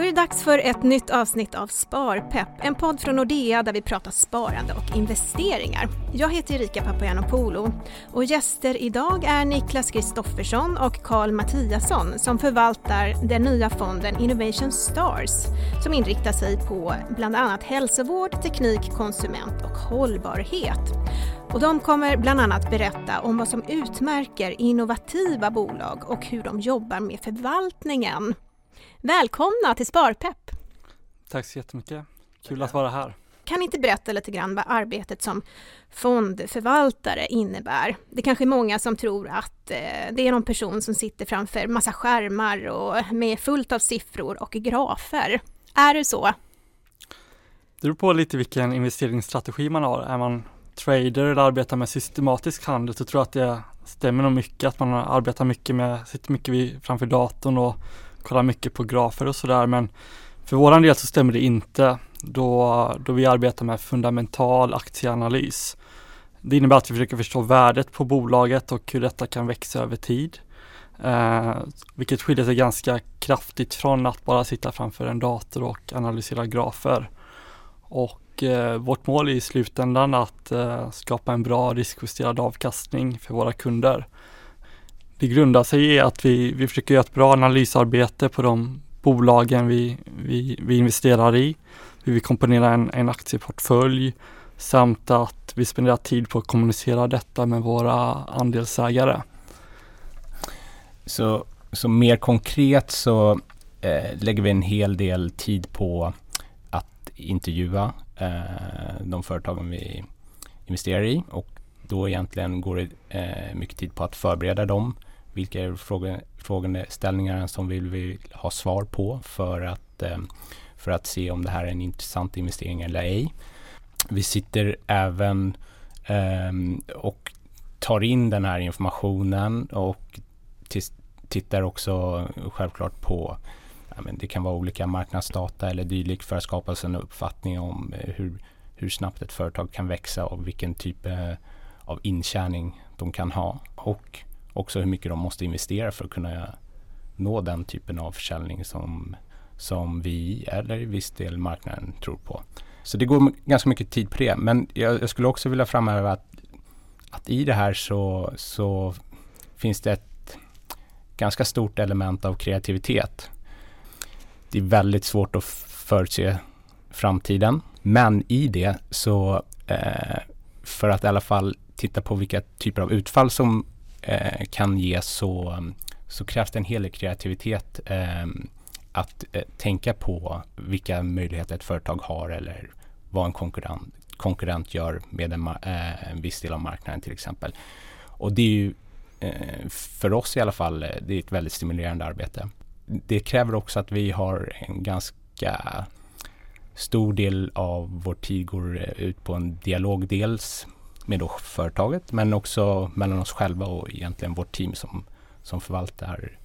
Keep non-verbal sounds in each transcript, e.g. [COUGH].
Då är det dags för ett nytt avsnitt av Sparpepp, en podd från Nordea där vi pratar sparande och investeringar. Jag heter Erika Papagiannopoulou och gäster idag är Niklas Kristoffersson och Karl Mattiasson som förvaltar den nya fonden Innovation Stars som inriktar sig på bland annat hälsovård, teknik, konsument och hållbarhet. Och de kommer bland annat berätta om vad som utmärker innovativa bolag och hur de jobbar med förvaltningen. Välkomna till Sparpepp! Tack så jättemycket. Kul att vara här. Kan ni inte berätta lite grann vad arbetet som fondförvaltare innebär? Det kanske är många som tror att eh, det är någon person som sitter framför massa skärmar och med fullt av siffror och grafer. Är det så? Det beror på lite vilken investeringsstrategi man har. Är man trader eller arbetar med systematisk handel så tror jag att det stämmer nog mycket att man arbetar mycket med, sitter mycket framför datorn och kollar mycket på grafer och sådär men för våran del så stämmer det inte då, då vi arbetar med fundamental aktieanalys. Det innebär att vi försöker förstå värdet på bolaget och hur detta kan växa över tid. Eh, vilket skiljer sig ganska kraftigt från att bara sitta framför en dator och analysera grafer. Och eh, vårt mål är i slutändan att eh, skapa en bra riskjusterad avkastning för våra kunder. Det grundar sig i att vi, vi försöker göra ett bra analysarbete på de bolagen vi, vi, vi investerar i. Vi vill komponera en, en aktieportfölj samt att vi spenderar tid på att kommunicera detta med våra andelsägare. Så, så mer konkret så eh, lägger vi en hel del tid på att intervjua eh, de företagen vi investerar i och då egentligen går det eh, mycket tid på att förbereda dem vilka är fråge, frågeställningar som vi vill ha svar på för att, eh, för att se om det här är en intressant investering eller ej. Vi sitter även ehm, och tar in den här informationen och tittar också självklart på det kan vara olika marknadsdata eller dylikt för att skapa sig en uppfattning om eh, hur, hur snabbt ett företag kan växa och vilken typ eh, av intjäning de kan ha. Och också hur mycket de måste investera för att kunna nå den typen av försäljning som, som vi eller i viss del marknaden tror på. Så det går ganska mycket tid på det. Men jag, jag skulle också vilja framhäva att, att i det här så, så finns det ett ganska stort element av kreativitet. Det är väldigt svårt att förutse framtiden. Men i det så eh, för att i alla fall titta på vilka typer av utfall som eh, kan ge så, så krävs det en hel del kreativitet eh, att eh, tänka på vilka möjligheter ett företag har eller vad en konkurrent, konkurrent gör med en, eh, en viss del av marknaden till exempel. Och det är ju eh, för oss i alla fall, eh, det är ett väldigt stimulerande arbete. Det kräver också att vi har en ganska stor del av vår tid går eh, ut på en dialog dels med då företaget men också mellan oss själva och egentligen vårt team som, som förvaltar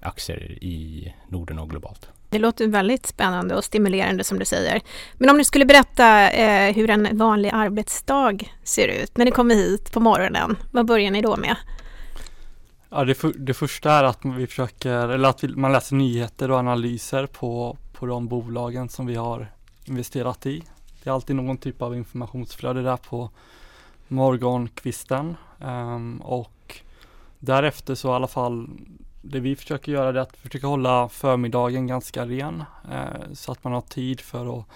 aktier i Norden och globalt. Det låter väldigt spännande och stimulerande som du säger. Men om ni skulle berätta eh, hur en vanlig arbetsdag ser ut när ni kommer hit på morgonen, vad börjar ni då med? Ja, det, för, det första är att vi försöker, eller att vi, man läser nyheter och analyser på, på de bolagen som vi har investerat i. Det är alltid någon typ av informationsflöde där på morgonkvisten um, och därefter så i alla fall det vi försöker göra är att försöka hålla förmiddagen ganska ren eh, så att man har tid för att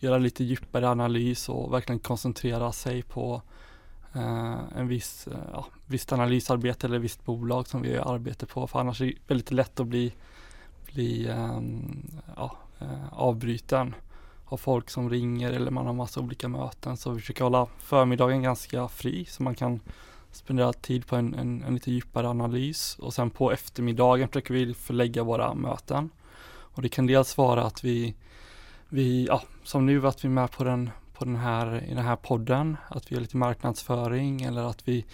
göra lite djupare analys och verkligen koncentrera sig på eh, en viss, eh, ja, visst analysarbete eller visst bolag som vi arbetar på för annars är det väldigt lätt att bli, bli ehm, ja, eh, avbruten har folk som ringer eller man har massa olika möten. Så vi försöker hålla förmiddagen ganska fri så man kan spendera tid på en, en, en lite djupare analys. Och sen på eftermiddagen försöker vi förlägga våra möten. Och det kan dels vara att vi, vi ja, som nu att vi är med på den, på den här, i den här podden, att vi gör lite marknadsföring eller att vi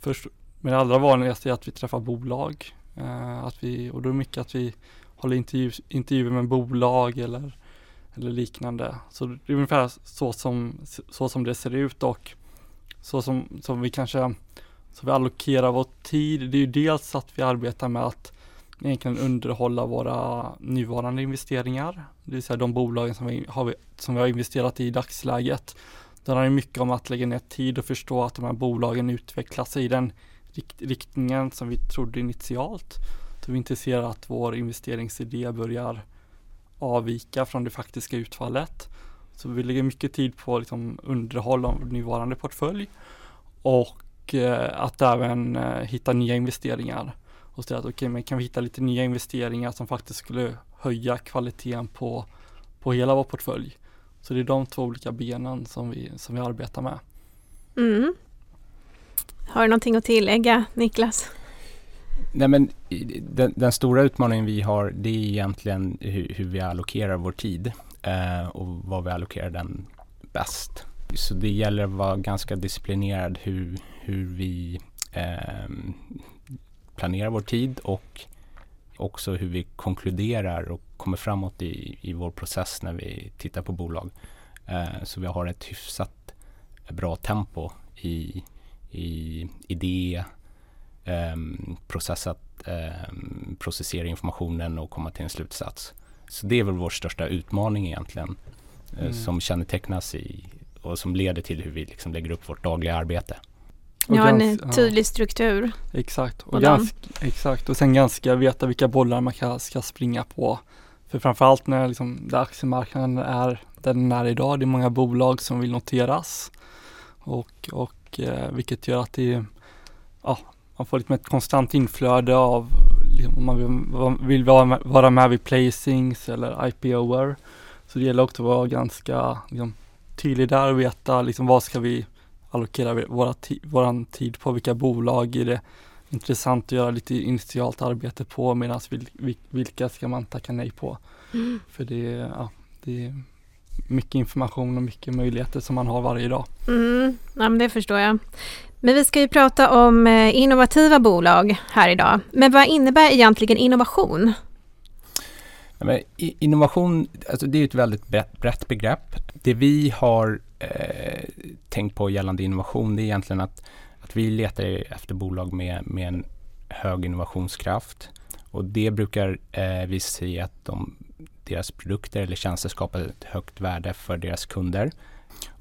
först, men det allra vanligaste är att vi träffar bolag. Eh, att vi, och då är det mycket att vi håller intervju, intervjuer med bolag eller eller liknande. Så det är ungefär så som, så som det ser ut och så som, som vi kanske så vi allokerar vår tid. Det är ju dels att vi arbetar med att egentligen underhålla våra nuvarande investeringar. Det vill säga de bolagen som vi har, som vi har investerat i i dagsläget. Det handlar mycket om att lägga ner tid och förstå att de här bolagen utvecklas i den rikt riktningen som vi trodde initialt. Så vi inte ser att vår investeringsidé börjar avvika från det faktiska utfallet. Så vi lägger mycket tid på liksom underhåll av nuvarande portfölj och eh, att även eh, hitta nya investeringar. Och säga att okej, okay, men kan vi hitta lite nya investeringar som faktiskt skulle höja kvaliteten på, på hela vår portfölj. Så det är de två olika benen som vi, som vi arbetar med. Mm. Har du någonting att tillägga Niklas? Nej men den, den, stora utmaningen vi har det är egentligen hur, hur vi allokerar vår tid eh, och vad vi allokerar den bäst. Så det gäller att vara ganska disciplinerad hur, hur vi eh, planerar vår tid och också hur vi konkluderar och kommer framåt i, i vår process när vi tittar på bolag. Eh, så vi har ett hyfsat bra tempo i, i idé, eh, process att eh, processera informationen och komma till en slutsats. Så det är väl vår största utmaning egentligen eh, mm. som kännetecknas i och som leder till hur vi liksom lägger upp vårt dagliga arbete. Och ja, en tydlig struktur. Exakt och, ganska, exakt, och sen ganska veta vilka bollar man ska, ska springa på. För framförallt när liksom, där aktiemarknaden är där den är idag, det är många bolag som vill noteras. Och, och eh, vilket gör att det ja, man får liksom ett konstant inflöde av liksom, om man vill, vill vara, vara med vid placings eller IPOer. Så det gäller också att vara ganska liksom, tydlig där och veta liksom, vad ska vi allokera våra våran tid på, vilka bolag är det intressant att göra lite initialt arbete på medan vil, vilka ska man tacka nej på. Mm. För det, ja, det är mycket information och mycket möjligheter som man har varje dag. Mm, ja, men det förstår jag. Men vi ska ju prata om eh, innovativa bolag här idag. Men vad innebär egentligen innovation? Ja, men innovation, alltså det är ett väldigt brett begrepp. Det vi har eh, tänkt på gällande innovation det är egentligen att, att vi letar efter bolag med, med en hög innovationskraft. Och det brukar eh, visa sig att de, deras produkter eller tjänster skapar ett högt värde för deras kunder.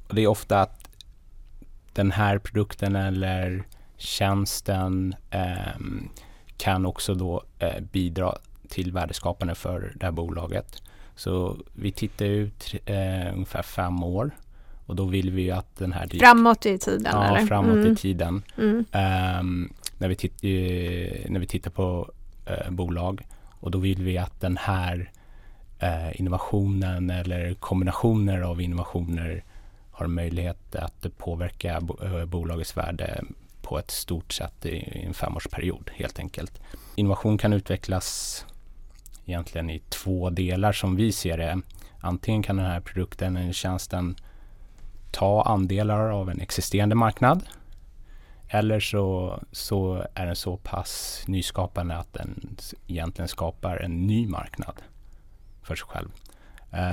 Och det är ofta att den här produkten eller tjänsten eh, kan också då eh, bidra till värdeskapande för det här bolaget. Så vi tittar ut eh, ungefär fem år och då vill vi ju att den här... Framåt i tiden ja, eller? framåt mm. i tiden. Mm. Um, när, vi titt, när vi tittar på uh, bolag och då vill vi att den här Eh, innovationen eller kombinationer av innovationer har möjlighet att påverka eh, bolagets värde på ett stort sätt i en femårsperiod helt enkelt. Innovation kan utvecklas egentligen i två delar som vi ser det. Antingen kan den här produkten eller tjänsten ta andelar av en existerande marknad. Eller så, så är den så pass nyskapande att den egentligen skapar en ny marknad för sig själv.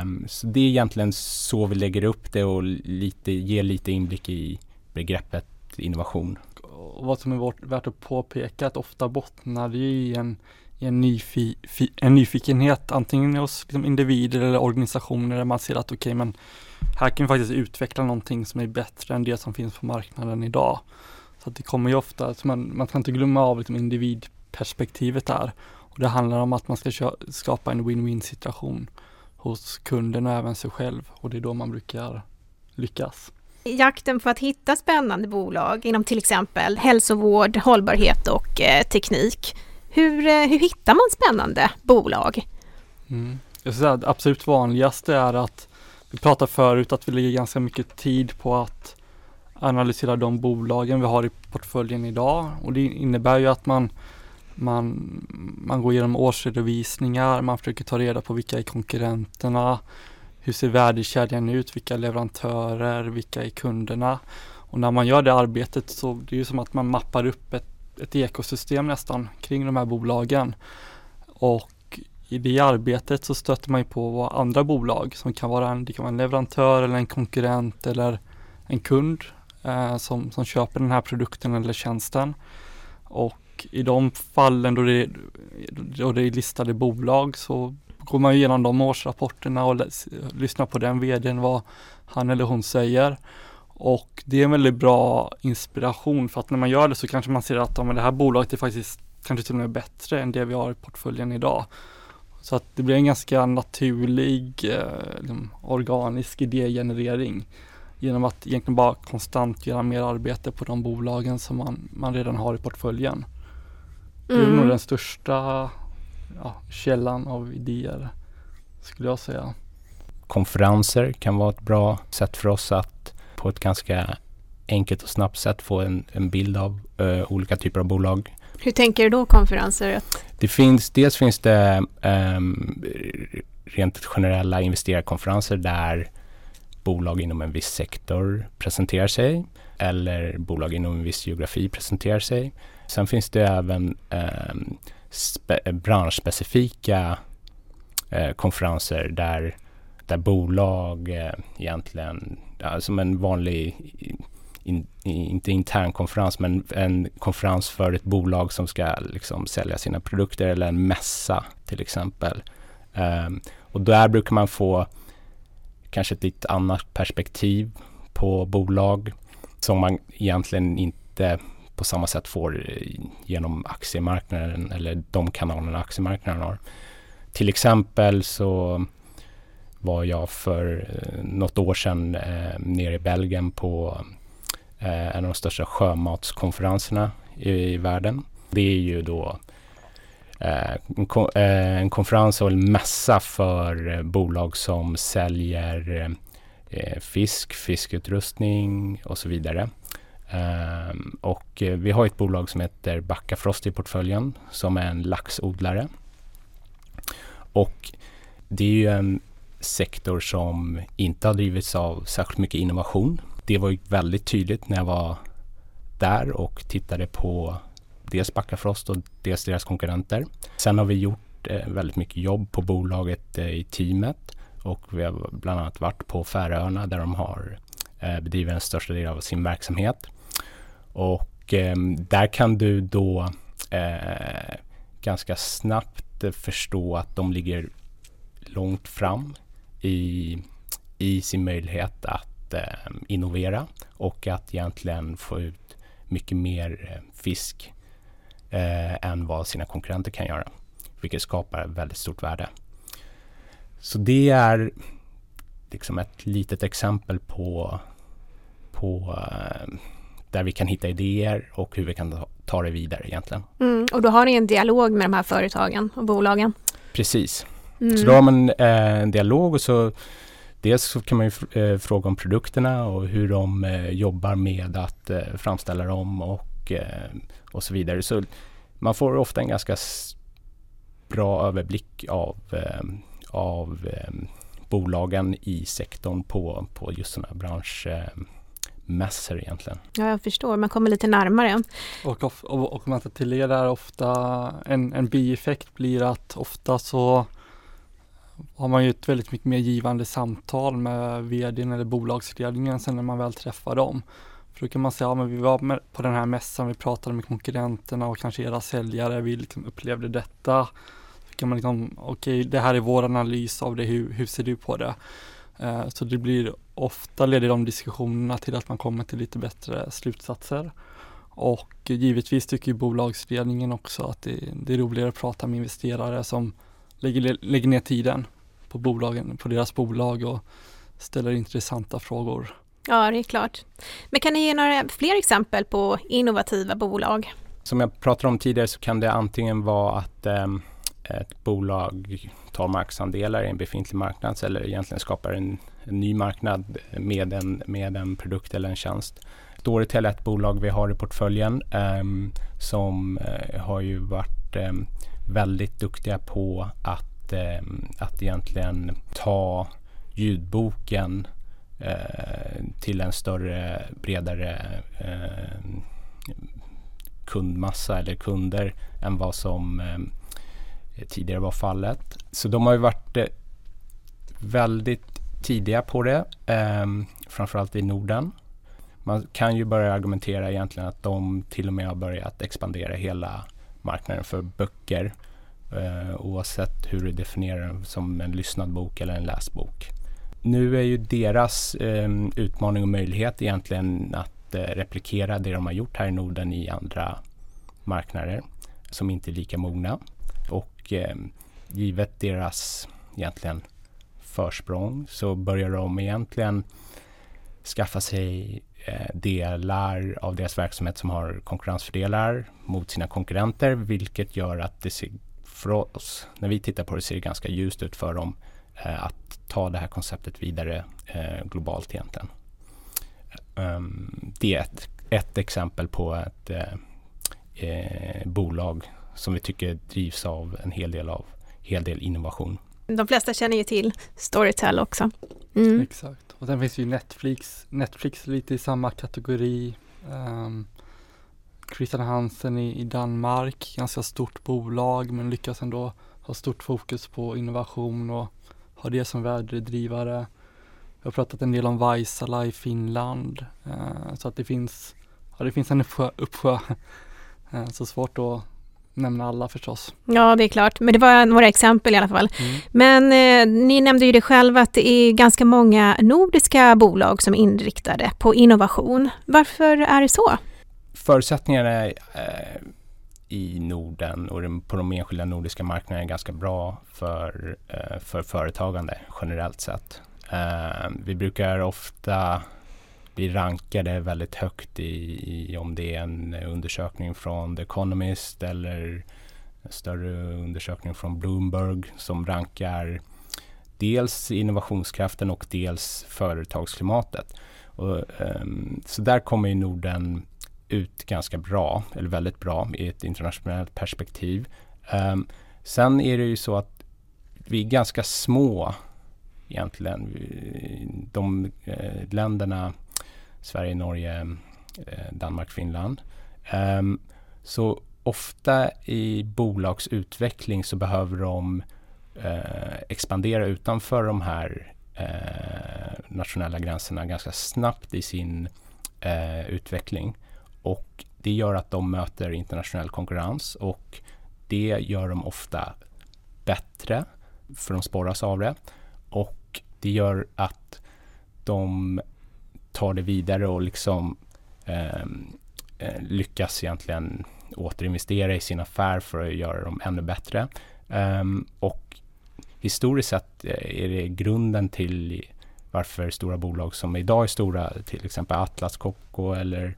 Um, så det är egentligen så vi lägger upp det och lite, ger lite inblick i begreppet innovation. Och vad som är värt att påpeka att ofta bottnar det i en, i en, nyfi, fi, en nyfikenhet antingen hos liksom individer eller organisationer där man ser att okej okay, men här kan vi faktiskt utveckla någonting som är bättre än det som finns på marknaden idag. Så att det kommer ju ofta, så man, man ska inte glömma av liksom individperspektivet där. Och det handlar om att man ska skapa en win-win situation hos kunden och även sig själv och det är då man brukar lyckas. Jakten på att hitta spännande bolag inom till exempel hälsovård, hållbarhet och eh, teknik. Hur, eh, hur hittar man spännande bolag? Mm. Jag säga att absolut vanligaste är att vi pratade förut att vi lägger ganska mycket tid på att analysera de bolagen vi har i portföljen idag och det innebär ju att man man, man går igenom årsredovisningar, man försöker ta reda på vilka är konkurrenterna, hur ser värdekedjan ut, vilka leverantörer, vilka är kunderna. Och när man gör det arbetet så det är det som att man mappar upp ett, ett ekosystem nästan kring de här bolagen. Och i det arbetet så stöter man ju på andra bolag som kan vara en, det kan vara en leverantör eller en konkurrent eller en kund eh, som, som köper den här produkten eller tjänsten. Och och i de fallen då det, då det är listade bolag så går man igenom de årsrapporterna och lyssnar på den vdn vad han eller hon säger. Och det är en väldigt bra inspiration för att när man gör det så kanske man ser att ja, men det här bolaget är faktiskt kanske till och med bättre än det vi har i portföljen idag. Så att det blir en ganska naturlig eh, liksom, organisk idégenerering genom att egentligen bara konstant göra mer arbete på de bolagen som man, man redan har i portföljen. Det är mm. nog den största ja, källan av idéer skulle jag säga. Konferenser kan vara ett bra sätt för oss att på ett ganska enkelt och snabbt sätt få en, en bild av uh, olika typer av bolag. Hur tänker du då konferenser? Det finns, dels finns det um, rent generella investerarkonferenser där bolag inom en viss sektor presenterar sig eller bolag inom en viss geografi presenterar sig. Sen finns det även ehm, eh, branschspecifika eh, konferenser där, där bolag eh, egentligen, ja, som en vanlig, in, inte intern konferens, men en konferens för ett bolag som ska liksom sälja sina produkter eller en mässa till exempel. Um, och där brukar man få kanske ett lite annat perspektiv på bolag som man egentligen inte på samma sätt får eh, genom aktiemarknaden eller de kanalerna aktiemarknaden har. Till exempel så var jag för eh, något år sedan eh, nere i Belgien på eh, en av de största sjömatskonferenserna i, i världen. Det är ju då eh, en, kon eh, en, konferens och en mässa för eh, bolag som säljer eh, fisk, fiskutrustning och så vidare. Ehm, och eh, vi har ett bolag som heter Backafrost i portföljen som är en laxodlare. Och det är ju en sektor som inte har drivits av särskilt mycket innovation. Det var ju väldigt tydligt när jag var där och tittade på dels Backafrost och dels deras konkurrenter. Sen har vi gjort eh, väldigt mycket jobb på bolaget eh, i teamet och vi har bland annat varit på Färöarna där de har bedriver den största delen av sin verksamhet. Och eh, där kan du då eh, ganska snabbt förstå att de ligger långt fram i, i sin möjlighet att eh, innovera och att egentligen få ut mycket mer fisk eh, än vad sina konkurrenter kan göra. Vilket skapar väldigt stort värde. Så det är liksom ett litet exempel på, på eh, där vi kan hitta idéer och hur vi kan ta det vidare egentligen. Mm, och då har ni en dialog med de här företagen och bolagen? Precis. Mm. Så då har man eh, en dialog och så dels så kan man ju eh, fråga om produkterna och hur de eh, jobbar med att eh, framställa dem och, eh, och så vidare. Så man får ofta en ganska bra överblick av, eh, av bolagen i sektorn på, på just sådana bransch mässor egentligen. Ja, jag förstår. Man kommer lite närmare. Och, och, och om man tar till er där ofta en, en bieffekt blir att ofta så har man ju ett väldigt mycket mer givande samtal med vdn eller bolagsledningen sen när man väl träffar dem. För då kan man säga, ja men vi var med på den här mässan, vi pratade med konkurrenterna och kanske era säljare, vi liksom upplevde detta. Så kan man liksom, okej okay, det här är vår analys av det, hur, hur ser du på det? Eh, så det blir ofta leder de diskussionerna till att man kommer till lite bättre slutsatser. Och givetvis tycker bolagsledningen också att det, det, är roligare att prata med investerare som lägger, lägger ner tiden på bolagen, på deras bolag och ställer intressanta frågor. Ja, det är klart. Men kan ni ge några fler exempel på innovativa bolag? Som jag pratade om tidigare så kan det antingen vara att eh, ett bolag tar marknadsandelar i en befintlig marknad eller egentligen skapar en, en, ny marknad med en, med en produkt eller en tjänst. Storytel är ett bolag vi har i portföljen eh, som eh, har ju varit eh, väldigt duktiga på att, ehm, att egentligen ta ljudboken eh, till en större, bredare ehm, kundmassa eller kunder än vad som ehm, Eh, tidigare var fallet. Så de har ju varit eh, väldigt tidiga på det, eh, framförallt i Norden. man kan ju börja argumentera egentligen att de till och med har börjat expandera hela marknaden för böcker eh, oavsett hur du definierar den som en lyssnad bok eller en läsbok. Nu är ju deras eh, utmaning och möjlighet egentligen att eh, replikera det de har gjort här i Norden i andra marknader som inte är lika mogna. Och eh, givet deras egentligen försprång så börjar de egentligen skaffa sig eh, delar av deras verksamhet som har konkurrensfördelar mot sina konkurrenter vilket gör att det ser för oss, när vi tittar på det, ser det ganska ljust ut för dem eh, att ta det här konceptet vidare eh, globalt egentligen. Um, det är ett, ett, exempel på ett eh, eh, bolag som vi tycker drivs av en hel del av hel del innovation. De flesta känner ju till Storytel också. Mm. Exakt. Och sen finns ju Netflix. Netflix lite i samma kategori. Um, Christian Hansen i, i, Danmark, ganska stort bolag men lyckas ändå ha stort fokus på innovation och ha det som värdedrivare. Vi har pratat en del om Vaisala i Finland. Uh, så att det finns, ja, det finns en uppsjö. [LAUGHS] uppsjö. Uh, så svårt att nämna alla förstås. Ja, det är klart, men det var några exempel i alla fall. Mm. Men eh, ni nämnde ju det själva att det är ganska många nordiska bolag som är inriktade på innovation. Varför är det så? Förutsättningarna eh, i Norden och på de enskilda nordiska marknaderna är ganska bra för, eh, för företagande generellt sett. Eh, vi brukar ofta blir rankade väldigt högt i, i, om det är en undersökning från The Economist eller en större undersökning från Bloomberg som rankar dels innovationskraften och dels företagsklimatet. Och, um, så där kommer ju Norden ut ganska bra, eller väldigt bra i ett internationellt perspektiv. Um, sen är det ju så att vi är ganska små egentligen. De eh, länderna Sverige, Norge, eh, Danmark, Finland. Ehm, så ofta i bolagsutveckling så behöver de eh, expandera utanför de här eh, nationella gränserna ganska snabbt i sin utveckling. Och det gör att de möter internationell konkurrens och det gör de ofta bättre för de sporras av det. Och det gör att de tar det vidare och liksom ehm, eh, lyckas egentligen återinvestera i sin affär för att göra dem ännu bättre. Ehm, och historiskt sett eh, är det grunden till varför stora bolag som idag är stora, till exempel Atlas Copco eller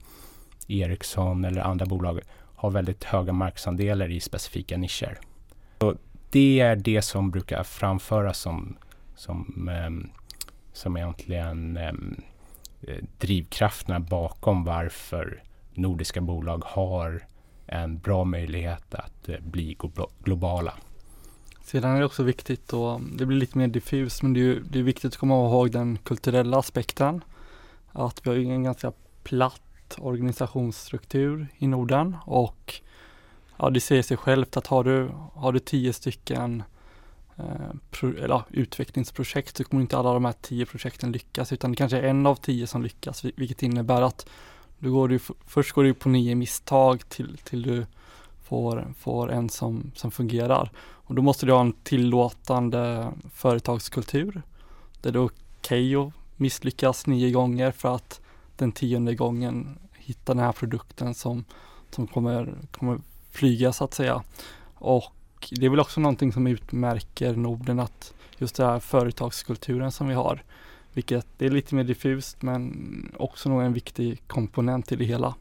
Ericsson eller andra bolag, har väldigt höga marknadsandelar i specifika nischer. Och det är det som brukar framföras som, som, ehm, som egentligen Eh, Eh, drivkrafterna bakom varför nordiska bolag har en bra möjlighet att eh, bli globala. Sedan är det också viktigt och det blir lite mer diffust men det är, det är viktigt att komma ihåg den kulturella aspekten. Att vi har en ganska platt organisationsstruktur i Norden och ja, det säger sig självt att har du, har du tio stycken Eh, Eh, pro, eller, utvecklingsprojekt så kommer inte alla de här tio projekten lyckas utan det kanske är en av tio som lyckas vilket innebär att du går du, först går du på nio misstag till, till du får, får en som, som fungerar. Och då måste du ha en tillåtande företagskultur där det är okej okay att misslyckas nio gånger för att den tionde gången hitta den här produkten som, som kommer, kommer flyga så att säga. Och det är väl också någonting som utmärker Norden att just den här företagskulturen som vi har. Vilket det är lite mer diffust men också nog en viktig komponent i det hela.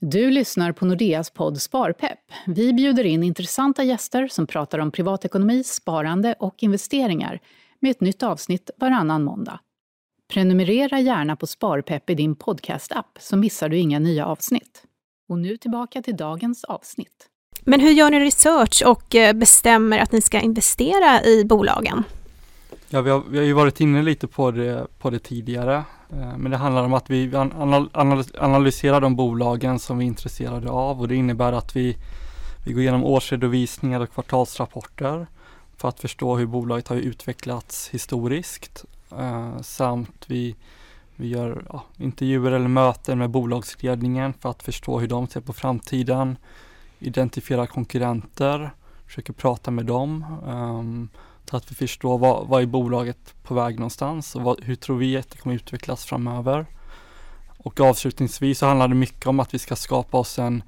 Du lyssnar på Nordeas podd Sparpepp. Vi bjuder in intressanta gäster som pratar om privatekonomi, sparande och investeringar med ett nytt avsnitt varannan måndag. Prenumerera gärna på Sparpepp i din podcastapp så missar du inga nya avsnitt. Och nu tillbaka till dagens avsnitt. Men hur gör ni research och eh, bestämmer att ni ska investera i bolagen? Ja, vi har, vi har ju varit inne lite på det, på det tidigare. Eh, men det handlar om att vi analyserar de bolagen som vi är intresserade av och det innebär att vi, vi går igenom årsredovisningar och kvartalsrapporter för att förstå hur bolaget har utvecklats historiskt. Eh, samt vi, Vi gör ja, intervjuer eller möten med bolagsledningen för att förstå hur de ser på framtiden. Identifiera konkurrenter, försöker prata med dem. Um, så att vi förstår vad, vad är bolaget på väg någonstans och vad, hur tror vi att det kommer utvecklas framöver. Och avslutningsvis så handlar det mycket om att vi ska skapa oss en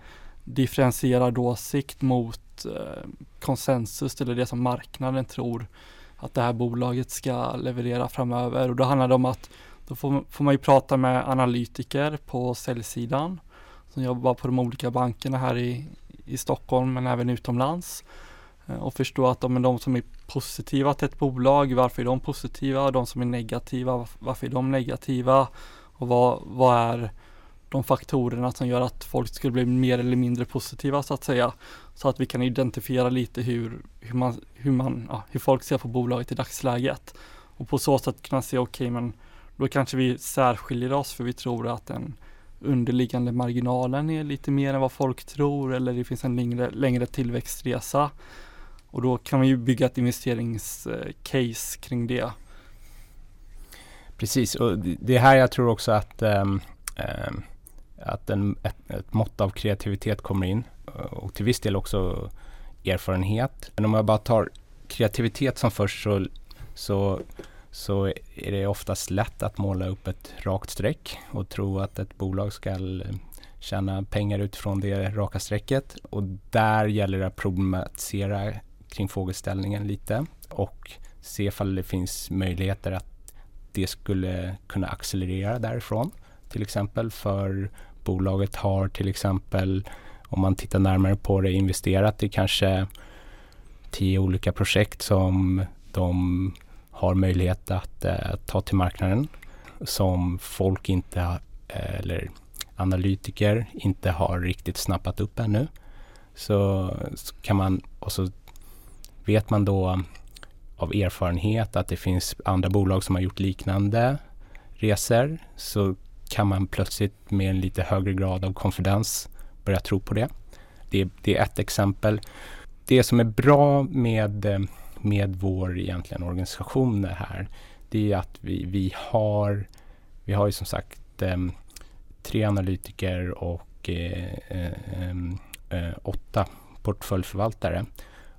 differentierad åsikt mot eh, konsensus eller det som marknaden tror att det här bolaget ska leverera framöver. Och då handlar det om att då får, får man ju prata med analytiker på säljsidan som jobbar på de olika bankerna här i, i Stockholm men även utomlands eh, och förstå att de, de som är positiva till ett bolag, varför är de positiva? Och de som är negativa, varför är de negativa? Och vad, vad är de faktorerna som gör att folk skulle bli mer eller mindre positiva så att säga. Så att vi kan identifiera lite hur, hur, man, hur, man, ja, hur folk ser på bolaget i dagsläget. Och på så sätt kunna se, okej okay, men då kanske vi särskiljer oss för vi tror att en underliggande marginalen är lite mer än vad folk tror eller det finns en längre, längre tillväxtresa. Och då kan man ju bygga ett investeringscase kring det. Precis, och det är här jag tror också att, um, um, att en, ett, ett mått av kreativitet kommer in och till viss del också erfarenhet. Men om jag bara tar kreativitet som först så, så, så är det oftast lätt att måla upp ett rakt streck och tro att ett bolag ska eh, tjäna pengar utifrån det raka strecket. Och där gäller det att problematisera kring frågeställningen lite och se ifall det finns möjligheter att det skulle kunna accelerera därifrån. Till exempel för bolaget har till exempel om man tittar närmare på det investerat i kanske tio olika projekt som de har möjlighet att eh, ta till marknaden som folk inte, eh, eller analytiker inte har riktigt snappat upp ännu. Så, så kan man, och så vet man då av erfarenhet att det finns andra bolag som har gjort liknande resor så kan man plötsligt med en lite högre grad av konfidens börja tro på det. Det, det är ett exempel. Det som är bra med, eh, med vår egentligen organisation här det är att vi, vi har vi har ju som sagt eh, tre analytiker och eh, eh, eh åtta portföljförvaltare.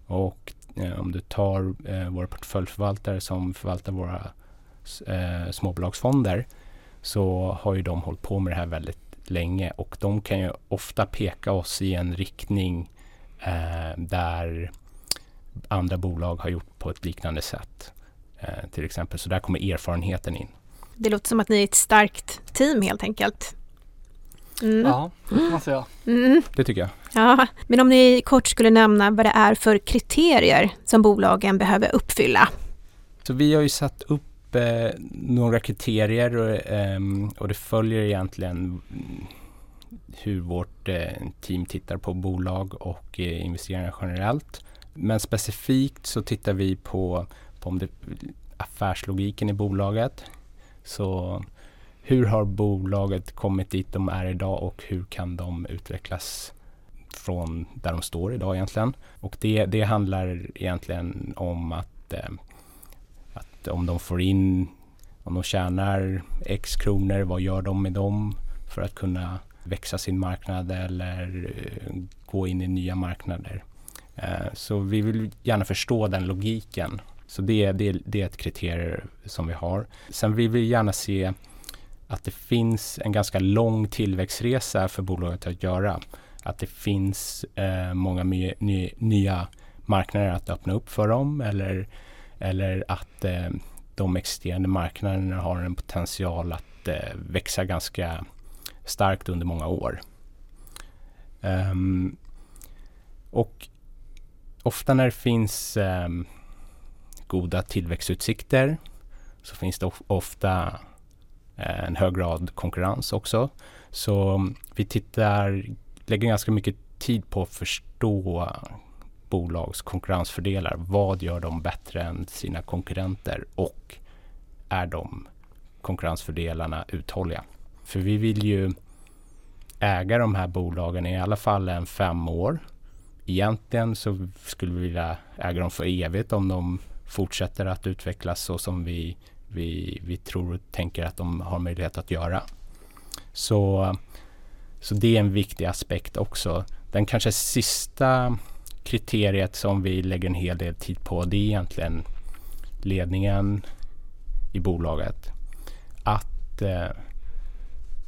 Och eh, om du tar eh, våra portföljförvaltare som förvaltar våra eh, småbolagsfonder så har ju de hållit på med det här väldigt länge och de kan ju ofta peka oss i en riktning eh, där andra bolag har gjort på ett liknande sätt. Eh, till exempel, så där kommer erfarenheten in. Det låter som att ni är ett starkt team helt enkelt. Mm. Ja, det kan man säga. Mm. Det tycker jag. Ja, men om ni kort skulle nämna vad det är för kriterier som bolagen behöver uppfylla? Så vi har ju satt upp eh, några kriterier och, eh, och, det följer egentligen hur vårt eh, team tittar på bolag och eh, investeringar generellt. Men specifikt så tittar vi på, på om det, affärslogiken i bolaget. Så hur har bolaget kommit dit de är idag och hur kan de utvecklas från där de står idag egentligen. Och det, det handlar egentligen om att, eh, att om de får in, om de tjänar X kronor, vad gör de med dem för att kunna växa sin marknad eller eh, gå in i nya marknader. Eh, så vi vill gärna förstå den logiken. Så det, det, det är ett kriterium som vi har. Sen vill vi gärna se att det finns en ganska lång tillväxtresa för bolaget att göra. Att det finns eh, många my, ny, nya marknader att öppna upp för dem eller, eller att eh, de existerande marknaderna har en potential att eh, växa ganska starkt under många år. Um, och ofta när det finns eh, goda tillväxtutsikter så finns det of ofta Eh, en hög grad konkurrens också. Så mm, vi tittar, lägger ganska mycket tid på att förstå bolags konkurrensfördelar. Vad gör de bättre än sina konkurrenter och är de konkurrensfördelarna uthålliga? För vi vill ju äga de här bolagen i alla fall en fem år. Egentligen så skulle vi vilja äga dem för evigt om de fortsätter att utvecklas så som vi vi, vi tror och tänker att de har möjlighet att göra. Så, så det är en viktig aspekt också. Den kanske sista kriteriet som vi lägger en hel del tid på det är egentligen ledningen i bolaget. Att, eh,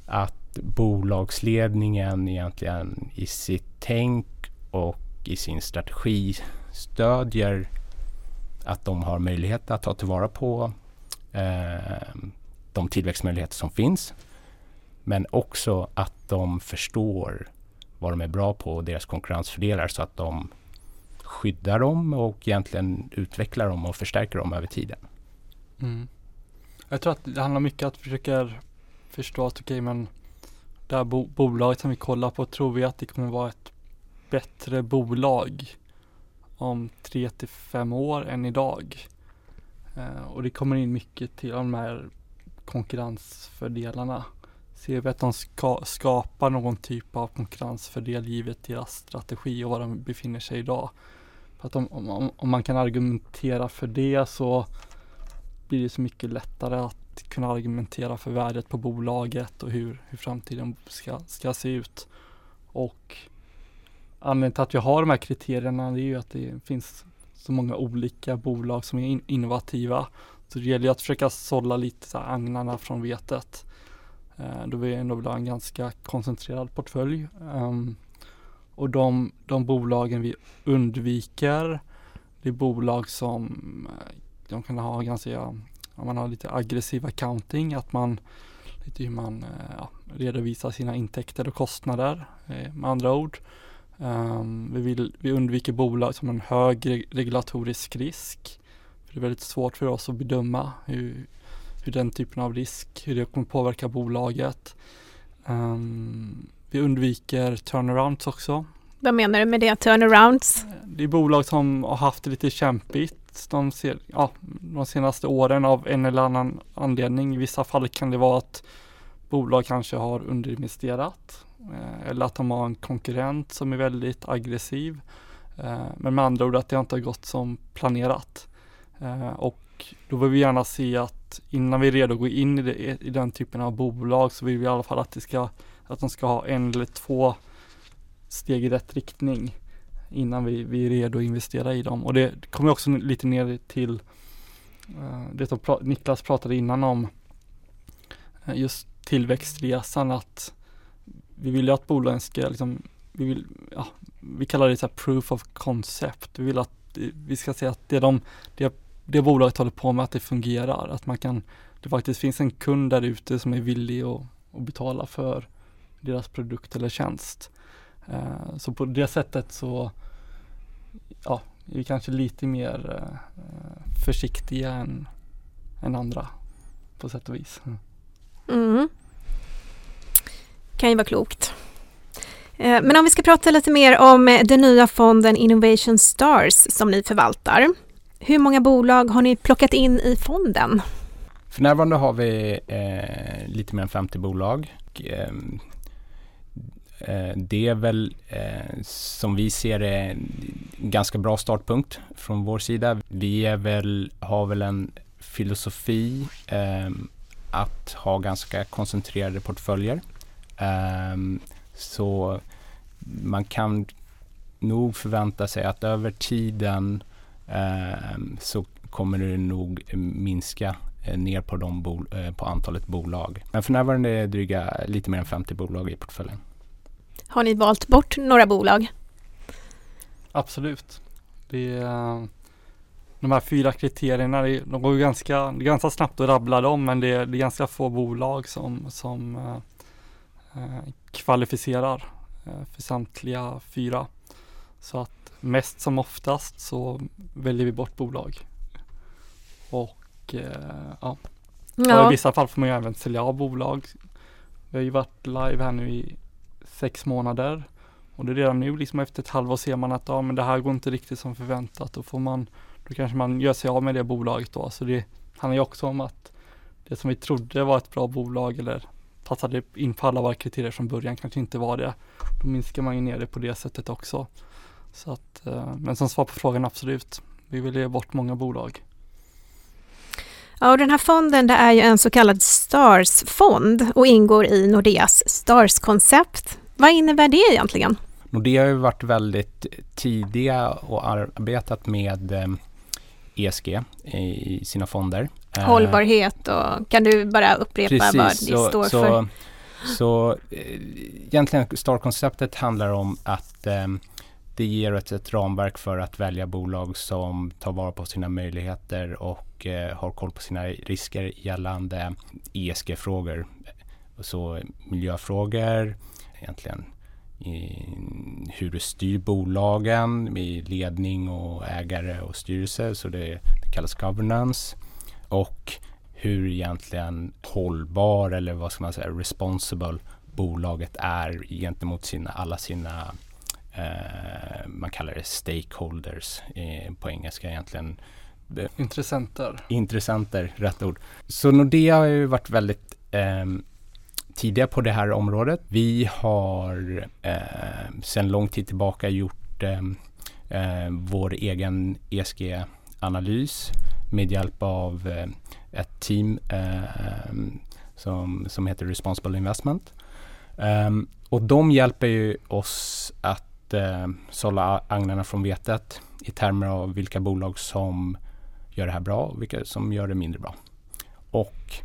att bolagsledningen egentligen i sitt tänk och i sin strategi stödjer att de har möjlighet att ta tillvara på eh, de tillväxtmöjligheter som finns. Men också att de förstår vad de är bra på och deras konkurrensfördelar så att de skyddar dem och egentligen utvecklar dem och förstärker dem över tiden. Mm. Jag tror att det handlar mycket om att försöka förstå att okej okay, men det här bo bolaget som vi kollar på tror vi att det kommer vara ett bättre bolag om tre till fem år än idag. Eh, och det kommer in mycket till de här konkurrensfördelarna. Ser vi att de ska, skapar någon typ av konkurrensfördel givet deras strategi och var de befinner sig idag. För att om, om, om man kan argumentera för det så blir det så mycket lättare att kunna argumentera för värdet på bolaget och hur, hur framtiden ska, ska se ut. Och anledningen till att vi har de här kriterierna det är ju att det finns så många olika bolag som är in innovativa. Så det gäller ju att försöka sålla lite så här agnarna från vetet. Eh, då vi ändå vill ha en ganska koncentrerad portfölj. Um, och de, de bolagen vi undviker, det är bolag som eh, de kan ha ganska, om man har lite aggressiv accounting, att man lite hur man eh, ja, redovisar sina intäkter och kostnader eh, med andra ord. Um, vi, vill, vi undviker bolag som har en hög regulatorisk risk. För det är väldigt svårt för oss att bedöma hur, hur den typen av risk, hur det kommer påverka bolaget. Um, vi undviker turnarounds också. Vad menar du med det, turnarounds? Det är bolag som har haft det lite kämpigt de, ser, ja, de senaste åren av en eller annan anledning. I vissa fall kan det vara att bolag kanske har underinvesterat eh, Eh, eller att de har en konkurrent som är väldigt aggressiv. Eh, men med andra ord att det inte har gått som planerat. Eh, och då vill vi gärna se att innan vi är redo att gå in i, det, i den typen av bolag så vill vi i alla fall att, det ska, att de ska ha en eller två steg i rätt riktning innan vi, vi är redo att investera i dem. Och det kommer också lite ner till det som Niklas pratade innan om just tillväxtresan att vi vill ju att bolagen ska liksom, vi vill, ja, vi kallar det så proof of concept. Vi vill att vi ska se att det de, det, det bolaget håller på med att det fungerar, att man kan, det faktiskt finns en kund där ute som är villig att, att betala för deras produkt eller tjänst. Uh, så på det sättet så ja, är vi kanske lite mer uh, försiktiga än, än andra på sätt och vis. Mm. mm. Kan ju vara klokt. Eh, men om vi ska prata lite mer om eh, den nya fonden Innovation Stars som ni förvaltar. Hur många bolag har ni plockat in i fonden? För närvarande har vi eh, lite mer än 50 bolag. Ehm, eh, det är väl eh, som vi ser det en ganska bra startpunkt från vår sida. Vi är väl, har väl en filosofi eh, att ha ganska koncentrerade portföljer så man kan nog förvänta sig att över tiden så kommer det nog minska ner på, de på antalet bolag. Men för närvarande är det dryga lite mer än 50 bolag i portföljen. Har ni valt bort några bolag? Absolut. Det är, de här fyra kriterierna, de går ju ganska, det ganska snabbt att rabbla dem men det är, det är ganska få bolag som, som eh, kvalificerar eh, för samtliga fyra. Så att mest som oftast så väljer vi bort bolag. Och eh, ja. ja. i vissa fall får man ju även sälja av bolag. Vi har ju varit live här nu i sex månader. Och det är redan nu liksom efter ett halvår ser man att ja, men det här går inte riktigt som förväntat. Då får man, då kanske man gör sig av med det bolaget då. Så det handlar ju också om att det som vi trodde var ett bra bolag eller passade in på alla våra kriterier från början kanske inte var det. Då minskar man ju ner det på det sättet också. Så att, eh, men som svar på frågan absolut. Vi vill ge bort många bolag. Ja, och den här fonden det är ju en så kallad STARS-fond och ingår i Nordeas STARS-koncept. Vad innebär det egentligen? Nordea har ju varit väldigt tidiga och arbetat med ESG eh, e i sina fonder. Eh, Hållbarhet och kan du bara upprepa Precis, vad det så, står så, för? Så eh, egentligen STAR-konceptet handlar om att eh, det ger ett, ett ramverk för att välja bolag som tar vara på sina möjligheter och eh, har koll på sina risker gällande ESG-frågor. Så miljöfrågor, egentligen i hur du styr bolagen i ledning och ägare och styrelse. Så det, det kallas governance. Och hur egentligen hållbar eller vad ska man säga responsible bolaget är gentemot sina, alla sina eh, man kallar det stakeholders eh, på engelska egentligen. Intressenter. Intressenter, rätt ord. Så Nordea har ju varit väldigt eh, tidiga på det här området. Vi har eh, sedan lång tid tillbaka gjort eh, eh vår egen ESG-analys med hjälp av eh, ett team eh, som, som heter Responsible Investment. Ehm, och de hjälper ju oss att eh, sålla agnarna från vetet i termer av vilka bolag som gör det här bra och vilka som gör det mindre bra. Och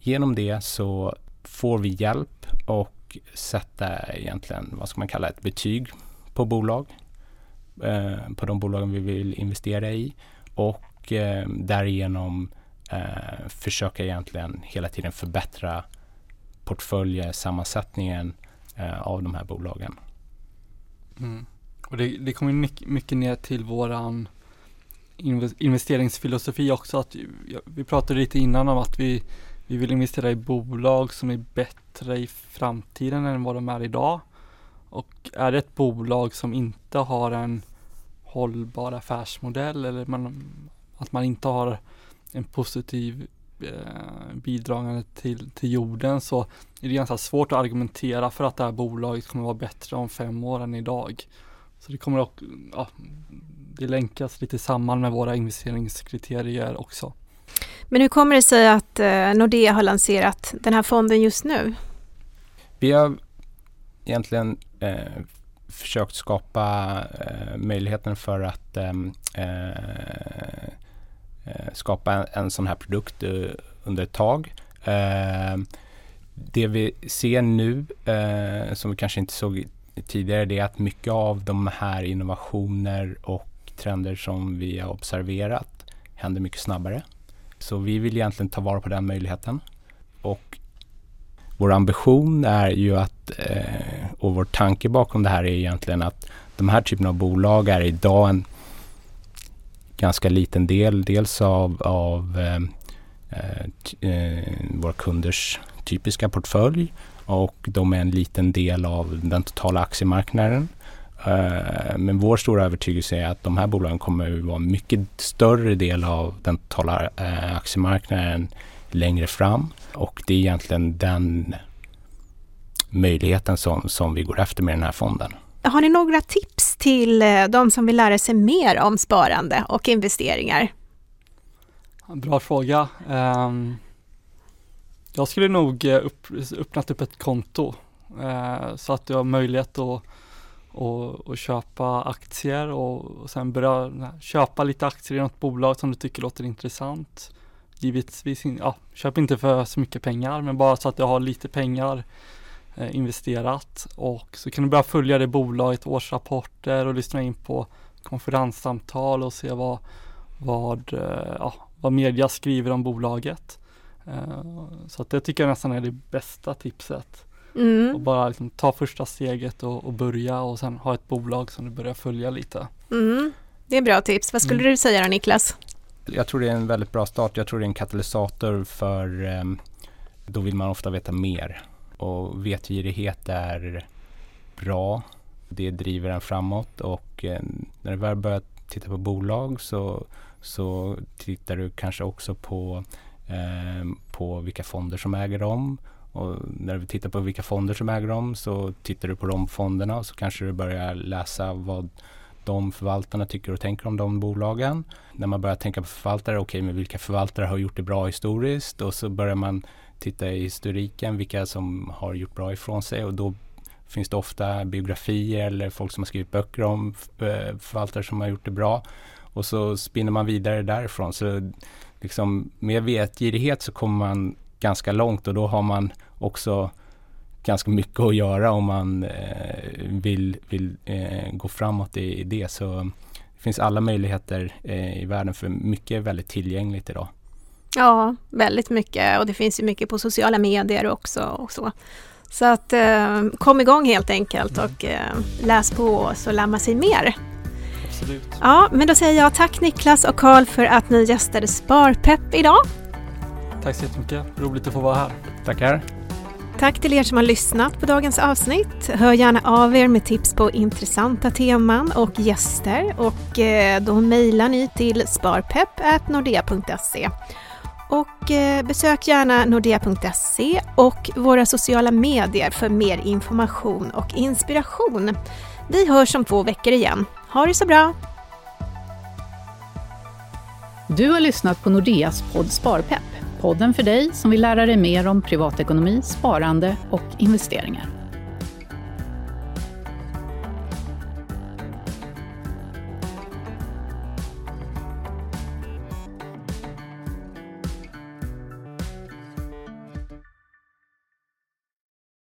genom det så får vi hjälp och sätta egentligen, vad ska man kalla ett betyg på bolag. Eh, på de bolagen vi vill investera i och eh, därigenom eh, försöka egentligen hela tiden förbättra portföljsammansättningen eh, av de här bolagen. Mm. Och det, det kommer mycket ner till våran investeringsfilosofi också. Att, vi pratade lite innan om att vi vi vill investera i bolag som är bättre i framtiden än vad de är idag. Och är det ett bolag som inte har en hållbar affärsmodell eller man, att man inte har en positiv eh, bidragande till, till jorden så är det ganska svårt att argumentera för att det här bolaget kommer vara bättre om fem år än idag. Så det kommer att, ja, det länkas lite samman med våra investeringskriterier också. Men hur kommer det sig att eh, Nordea har lanserat den här fonden just nu? Vi har egentligen eh, försökt skapa eh, möjligheten för att eh, eh, Eh, skapa en, en, sån här produkt eh, under ett tag. Eh, det vi ser nu, eh, som vi kanske inte såg tidigare, det är att mycket av de här innovationer och trender som vi har observerat händer mycket snabbare. Så vi vill egentligen ta vara på den möjligheten. Och vår ambition är ju att, eh, och vår tanke bakom det här är egentligen att de här typerna av bolag är idag en ganska liten del, dels av, av eh, eh, eh, våra kunders typiska portfölj och de är en liten del av den totala aktiemarknaden. Eh, men vår stora övertygelse är att de här bolagen kommer att vara en mycket större del av den totala eh, aktiemarknaden längre fram. Och det är egentligen den möjligheten som, som vi går efter med den här fonden. Har ni några tips till eh, de som vill lära sig mer om sparande och investeringar? Bra fråga. Ehm, jag skulle nog eh, upp, öppnat upp ett konto eh, så att du har möjlighet att och, och köpa aktier och, och sen börja köpa lite aktier i något bolag som du tycker låter intressant. Givetvis, ja, köp inte för så mycket pengar men bara så att du har lite pengar investerat och så kan du börja följa det bolaget, årsrapporter och lyssna in på konferenssamtal och se vad, vad, eh, ja, vad media skriver om bolaget. Eh, så att det tycker jag nästan är det bästa tipset. Mm. Och bara liksom ta första steget och, och, börja och sen ha ett bolag som du börjar följa lite. Mm. Det är bra tips. Vad skulle mm. du säga då Niklas? Jag tror det är en väldigt bra start. Jag tror det är en katalysator för då vill man ofta veta mer. Och vetgirighet är bra. Det driver en framåt och eh, när du väl börjar titta på bolag så, så tittar du kanske också på, eh, på vilka fonder som äger dem och när du tittar på vilka fonder som äger dem så tittar du på de fonderna och så kanske du börjar läsa vad de förvaltarna tycker och tänker om de bolagen. När man börjar tänka på förvaltare, okej okay, men vilka förvaltare har gjort det bra historiskt? Och så börjar man titta i historiken, vilka som har gjort bra ifrån sig och då finns det ofta biografier eller folk som har skrivit böcker om eh, förvaltare som har gjort det bra. Och så spinner man vidare därifrån. Så liksom med vetgirighet så kommer man ganska långt och då har man också ganska mycket att göra om man eh, vill, vill eh, gå framåt i, i, det. Så det finns alla möjligheter eh, i världen för mycket är väldigt tillgängligt idag. Ja, väldigt mycket och det finns ju mycket på sociala medier också och så. Så att eh, kom igång helt enkelt mm. och eh, läs på så lär man sig mer. Absolut. Ja, men då säger jag tack Niklas och Karl för att ni gästade Sparpepp idag. Tack så jättemycket, roligt att få vara här. Tackar. Tack till er som har lyssnat på dagens avsnitt. Hör gärna av er med tips på intressanta teman och gäster och eh, då mejlar ni till sparpepp.nordea.se. Och eh, besök gärna nordea.se och våra sociala medier för mer information och inspiration. Vi hörs om två veckor igen. Ha det så bra! Du har lyssnat på Nordeas podd Sparpepp, podden för dig som vill lära dig mer om privatekonomi, sparande och investeringar.